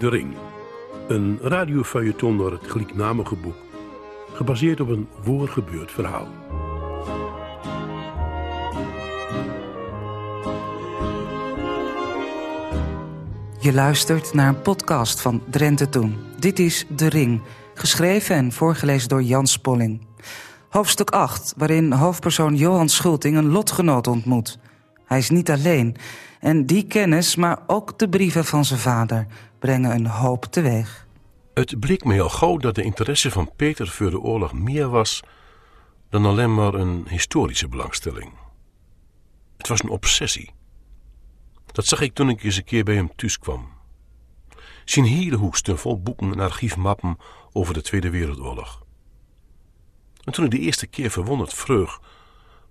De Ring. Een radiofeuilleton door het gelijknamige boek. Gebaseerd op een voorgebeurd verhaal. Je luistert naar een podcast van Drenthe Toen. Dit is De Ring, geschreven en voorgelezen door Jan Spolling. Hoofdstuk 8, waarin hoofdpersoon Johan Schulting een lotgenoot ontmoet. Hij is niet alleen. En die kennis, maar ook de brieven van zijn vader, brengen een hoop teweeg. Het bleek mij al gauw dat de interesse van Peter voor de oorlog meer was dan alleen maar een historische belangstelling. Het was een obsessie. Dat zag ik toen ik eens een keer bij hem thuis kwam. Zijn hele hoek stond vol boeken en archiefmappen over de Tweede Wereldoorlog. En toen ik de eerste keer verwonderd vreug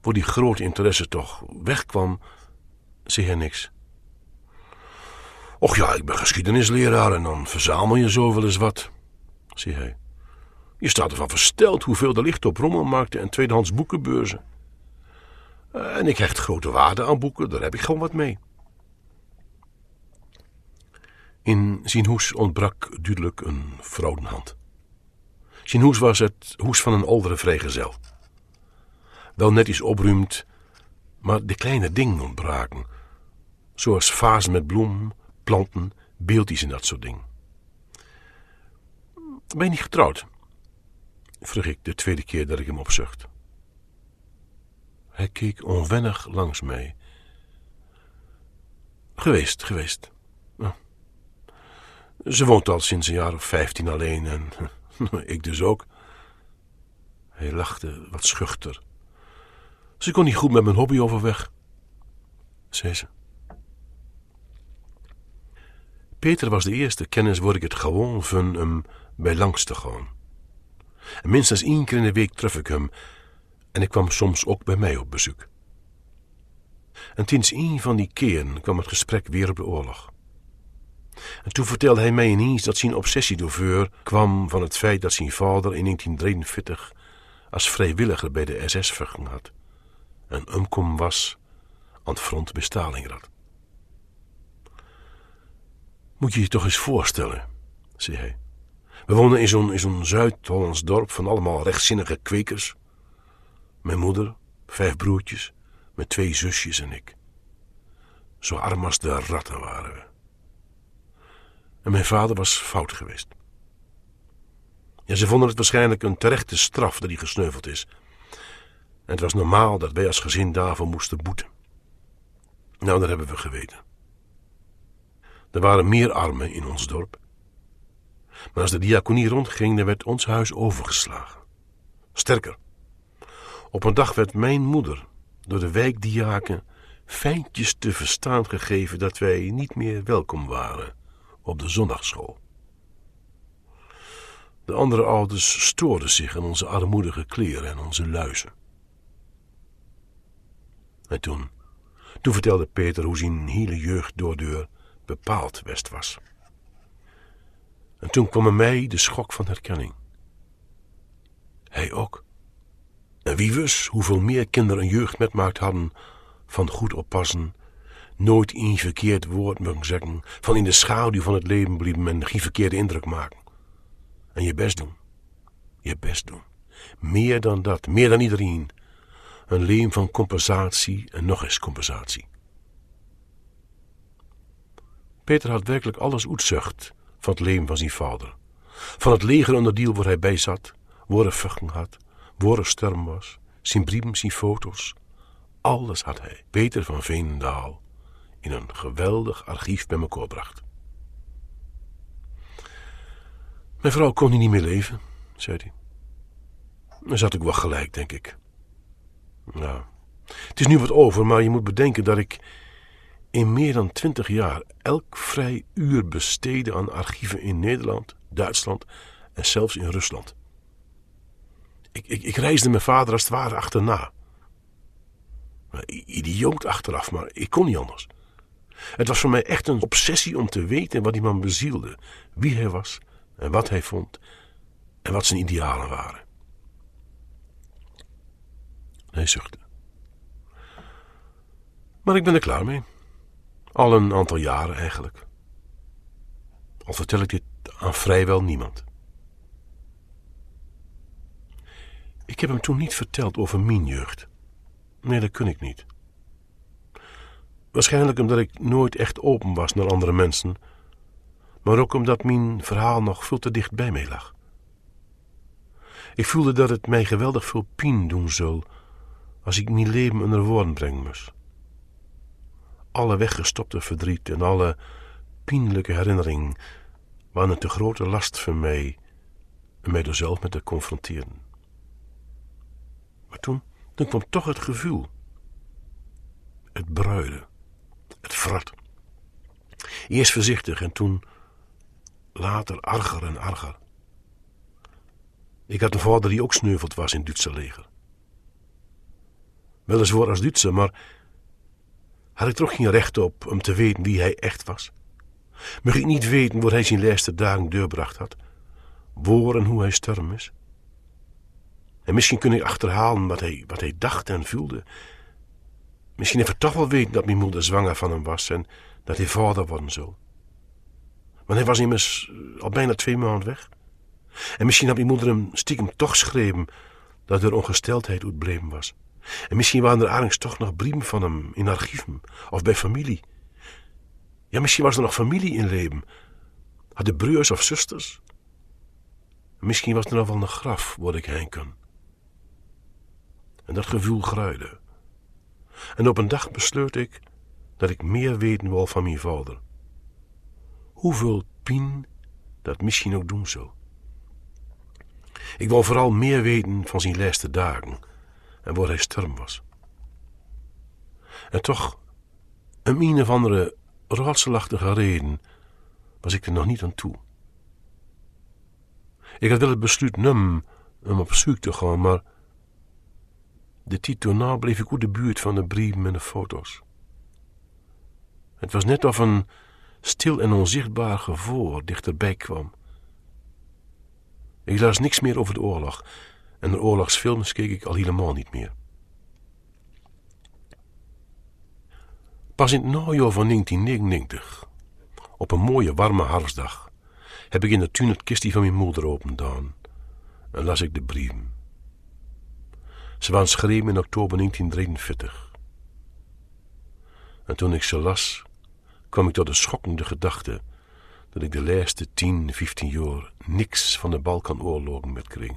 waar die grote interesse toch wegkwam, zei hij niks. Och ja, ik ben geschiedenisleraar en dan verzamel je zo wel eens wat, zei hij. Je staat ervan versteld hoeveel er ligt op rommelmarkten en tweedehands boekenbeurzen. En ik hecht grote waarde aan boeken, daar heb ik gewoon wat mee. In hoes ontbrak duidelijk een vrouwenhand. Zijn hoes was het hoes van een oudere vrijgezel. Wel net iets opruimd, maar de kleine dingen ontbraken. Zoals vazen met bloem, planten, beeldjes en dat soort dingen. Ben je niet getrouwd? vroeg ik de tweede keer dat ik hem opzucht. Hij keek onwennig langs mij. Geweest, geweest. Ze woont al sinds een jaar of vijftien alleen en ik dus ook. Hij lachte wat schuchter. Ze kon niet goed met mijn hobby overweg, zei ze. Peter was de eerste kennis waar ik het gewoon van hem bij langs te gaan. En minstens één keer in de week tref ik hem en ik kwam soms ook bij mij op bezoek. En sinds een van die keren kwam het gesprek weer op de oorlog. En toen vertelde hij mij ineens dat zijn obsessie door kwam van het feit dat zijn vader in 1943 als vrijwilliger bij de SS verging had. En omkom was aan het front bij Stalingrad. Moet je je toch eens voorstellen, zei hij. We woonden in zo'n zo'n Zuid-Hollands dorp van allemaal rechtzinnige kwekers. Mijn moeder, vijf broertjes, met twee zusjes en ik. Zo arm als de ratten waren we. En mijn vader was fout geweest. Ja, ze vonden het waarschijnlijk een terechte straf dat hij gesneuveld is. En het was normaal dat wij als gezin daarvoor moesten boeten. Nou, dat hebben we geweten. Er waren meer armen in ons dorp. Maar als de diaconie rondging, dan werd ons huis overgeslagen. Sterker, op een dag werd mijn moeder door de wijkdiaken fijntjes te verstaan gegeven dat wij niet meer welkom waren op de zondagschool. De andere ouders stoorden zich aan onze armoedige kleren en onze luizen. En toen, toen vertelde Peter hoe zijn hele jeugd doordeur bepaald west was. En toen kwam er mij de schok van herkenning. Hij ook. En wie wist hoeveel meer kinderen een jeugd metmaakt hadden van goed oppassen nooit één verkeerd woord mogen zeggen, van in de schaduw van het leven blijven en geen verkeerde indruk maken. En je best doen. Je best doen. Meer dan dat, meer dan iedereen. Een leven van compensatie en nog eens compensatie. Peter had werkelijk alles uitzucht van het leven van zijn vader. Van het leger onderdeel waar hij bij zat, waar hij vechten had, waar er storm was, zijn brieven, zijn foto's. Alles had hij, Peter van Veenendaal, in een geweldig archief bij elkaar bracht. Mijn vrouw kon niet meer leven, zei hij. Dan zat ik wel gelijk, denk ik. Nou, het is nu wat over, maar je moet bedenken dat ik in meer dan twintig jaar elk vrij uur besteedde aan archieven in Nederland, Duitsland en zelfs in Rusland. Ik, ik, ik reisde mijn vader als het ware achterna. Idioot achteraf, maar ik kon niet anders. Het was voor mij echt een obsessie om te weten wat die man bezielde, wie hij was en wat hij vond en wat zijn idealen waren. Hij zuchtte. Maar ik ben er klaar mee. Al een aantal jaren eigenlijk. Al vertel ik dit aan vrijwel niemand. Ik heb hem toen niet verteld over mijn jeugd. Nee, dat kun ik niet. Waarschijnlijk omdat ik nooit echt open was naar andere mensen, maar ook omdat mijn verhaal nog veel te dicht bij mij lag. Ik voelde dat het mij geweldig veel pijn doen zou als ik mijn leven onder woorden brengen moest. Alle weggestopte verdriet en alle pijnlijke herinneringen waren te grote last voor mij en mij er zelf met te confronteren. Maar toen, toen kwam toch het gevoel. Het bruiden. Het vrat. Eerst voorzichtig en toen later arger en arger. Ik had een vader die ook sneuveld was in het Duitse leger. Weliswaar als Duitse, maar had ik toch geen recht op om te weten wie hij echt was? Mag ik niet weten waar hij zijn laatste dagen doorbracht had? Waar en hoe hij sterm is? En misschien kun ik achterhalen wat hij, wat hij dacht en voelde. Misschien even toch wel weten dat mijn moeder zwanger van hem was en dat hij vader worden zou. Want hij was immers al bijna twee maanden weg. En misschien had mijn moeder hem stiekem toch geschreven dat er ongesteldheid uitbleven was. En misschien waren er ergens toch nog brieven van hem in archieven of bij familie. Ja, misschien was er nog familie in leven. Hadden broers of zusters. Misschien was er nog wel een graf waar ik heen kon. En dat gevoel gruide. En op een dag besloot ik dat ik meer weten wil van mijn vader. Hoeveel pijn dat misschien ook doen zou. Ik wil vooral meer weten van zijn laatste dagen en waar hij sturm was. En toch, een een of andere raadselachtige reden, was ik er nog niet aan toe. Ik had wel het besluit num om op zoek te gaan, maar de tijd daarna bleef ik uit de buurt van de brieven en de foto's. Het was net of een stil en onzichtbaar gevoel dichterbij kwam. Ik las niks meer over de oorlog en de oorlogsfilms keek ik al helemaal niet meer. Pas in het najaar van 1999, op een mooie warme herfstdag, heb ik in de tuin het kistje van mijn moeder opendaan en las ik de brieven. Ze waren geschreven in oktober 1943. En toen ik ze las, kwam ik tot de schokkende gedachte dat ik de laatste 10, 15 jaar niks van de Balkanoorlogen met kring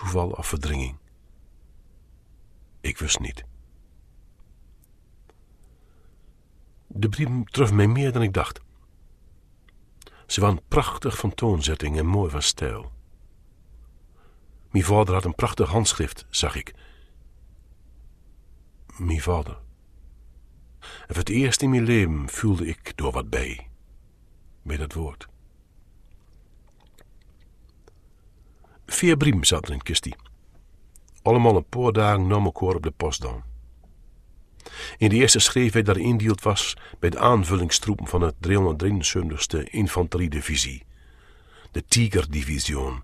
Toeval of verdringing. Ik wist niet. De brieven troffen mij meer dan ik dacht. Ze waren prachtig van toonzetting en mooi van stijl. Mijn vader had een prachtig handschrift, zag ik. Mijn vader. En voor het eerst in mijn leven voelde ik door wat bij. Bij dat woord. Vier brieven zaten in het kistje. Allemaal een paar dagen na elkaar op de post dan. In de eerste schreef hij dat hij indield was bij de aanvullingstroepen van het 373e Infanteriedivisie, de Tiger-division,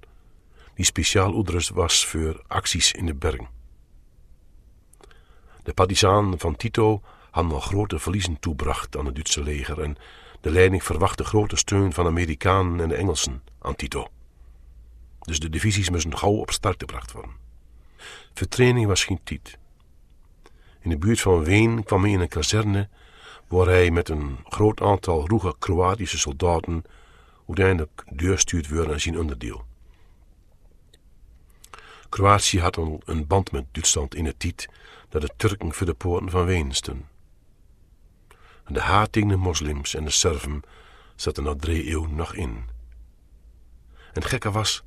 die speciaal uitgerust was voor acties in de bergen. De partisanen van Tito hadden al grote verliezen toebracht aan het Duitse leger en de leiding verwachtte grote steun van Amerikanen en Engelsen aan Tito. Dus de divisies moesten gauw op start gebracht worden. Vertraining was geen tijd. In de buurt van Ween kwam hij in een kazerne waar hij met een groot aantal roege Kroatische soldaten uiteindelijk deurstuurd werd aan zijn onderdeel. Kroatië had al een band met Duitsland in het tijd dat de Turken voor de poorten van Ween stonden. En de haat tegen de moslims en de Serven zat er na drie eeuwen nog in. En het gekke was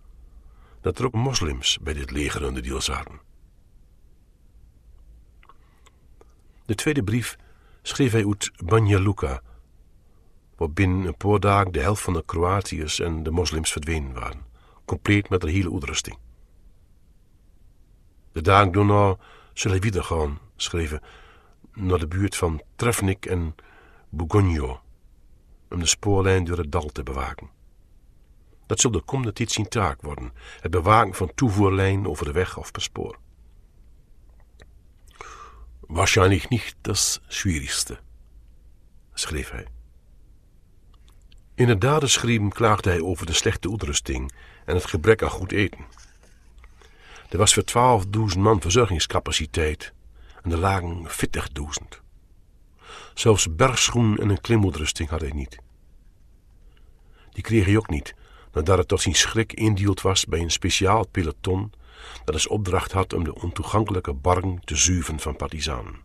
dat er ook moslims bij dit leger onderdeel zaten. De tweede brief schreef hij uit Banja Luka, waar binnen een paar dagen de helft van de Kroatiërs en de moslims verdwenen waren, compleet met de hele uitrusting. De dagen daarna zullen hij weer gaan, schreven, naar de buurt van Trefnik en Bugogno, om de spoorlijn door het dal te bewaken. Dat zal de komende tijd zijn taak worden, het bewaken van toevoerlijn over de weg of per spoor. Wahrscheinlich nicht das Schwierigste, schreef hij. In het daderschream klaagde hij over de slechte uitrusting en het gebrek aan goed eten. Er was voor 12.000 man verzorgingscapaciteit en er lagen 40.000. Zelfs bergschoen en een klimmoedrusting had hij niet. Die kreeg hij ook niet, nadat het tot zijn schrik indeeld was bij een speciaal peloton dat als opdracht had om de ontoegankelijke bargen te zuiven van partisanen.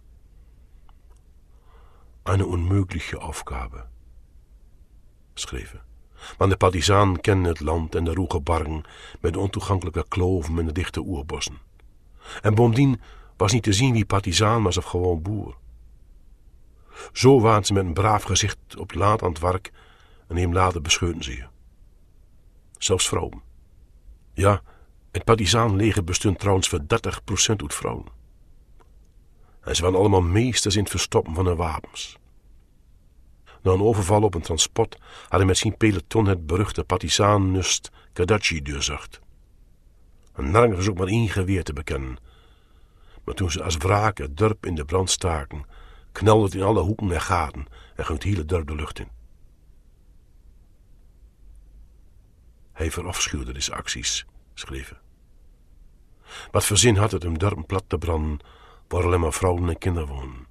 Een onmögliche Aufgabe, schreven. Want de partisanen kennen het land en de roege bargen met de ontoegankelijke kloven en de dichte oerbossen. En bovendien was niet te zien wie partisaan was of gewoon boer. Zo waren ze met een braaf gezicht op laat aan het werk en hem later bescheuten ze je. Zelfs vrouwen. Ja, het partisaanleger bestond trouwens voor 30% uit vrouwen. En ze waren allemaal meesters in het verstoppen van hun wapens. Na een overval op een transport hadden met zijn peloton het beruchte partisaannust Kadachi doorzocht. En nergens ook maar één geweer te bekennen. Maar toen ze als wraak het dorp in de brand staken, knalde het in alle hoeken en gaten en ging het hele dorp de lucht in. Hij verafschuwde deze acties, schreven. Wat voor zin had het om dorpen plat te branden, waar alleen maar vrouwen en kinderen wonen?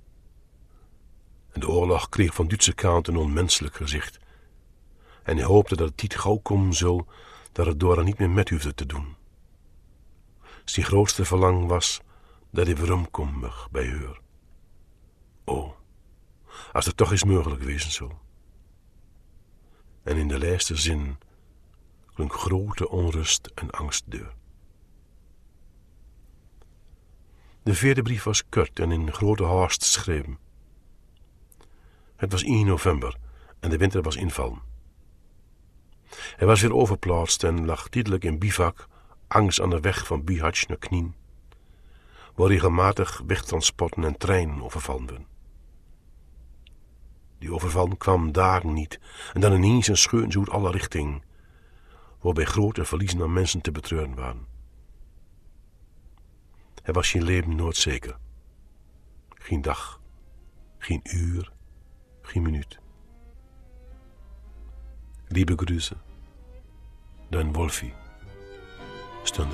En de oorlog kreeg van Duitse kant een onmenselijk gezicht. En hij hoopte dat het niet gauw komen zou dat het Dora niet meer met hoefde te doen. Zijn grootste verlang was dat hij weer kon bij haar. Oh, als het toch eens mogelijk wezen zou. En in de laatste zin klonk grote onrust en angst deur. De vierde brief was kort en in grote haast geschreven. Het was 1 november en de winter was invallen. Hij was weer overplaatst en lag tijdelijk in bivak, angst aan de weg van Bihać naar Knien, waar regelmatig wegtransporten en treinen overvallen. Die overvallen kwam dagen niet en dan ineens een scheun zo uit alle richtingen, waarbij grote verliezen aan mensen te betreuren waren. Hij was zijn leven nooit zeker. Geen dag, geen uur, geen minuut. Liebe Grüße, dein Wolfi, stond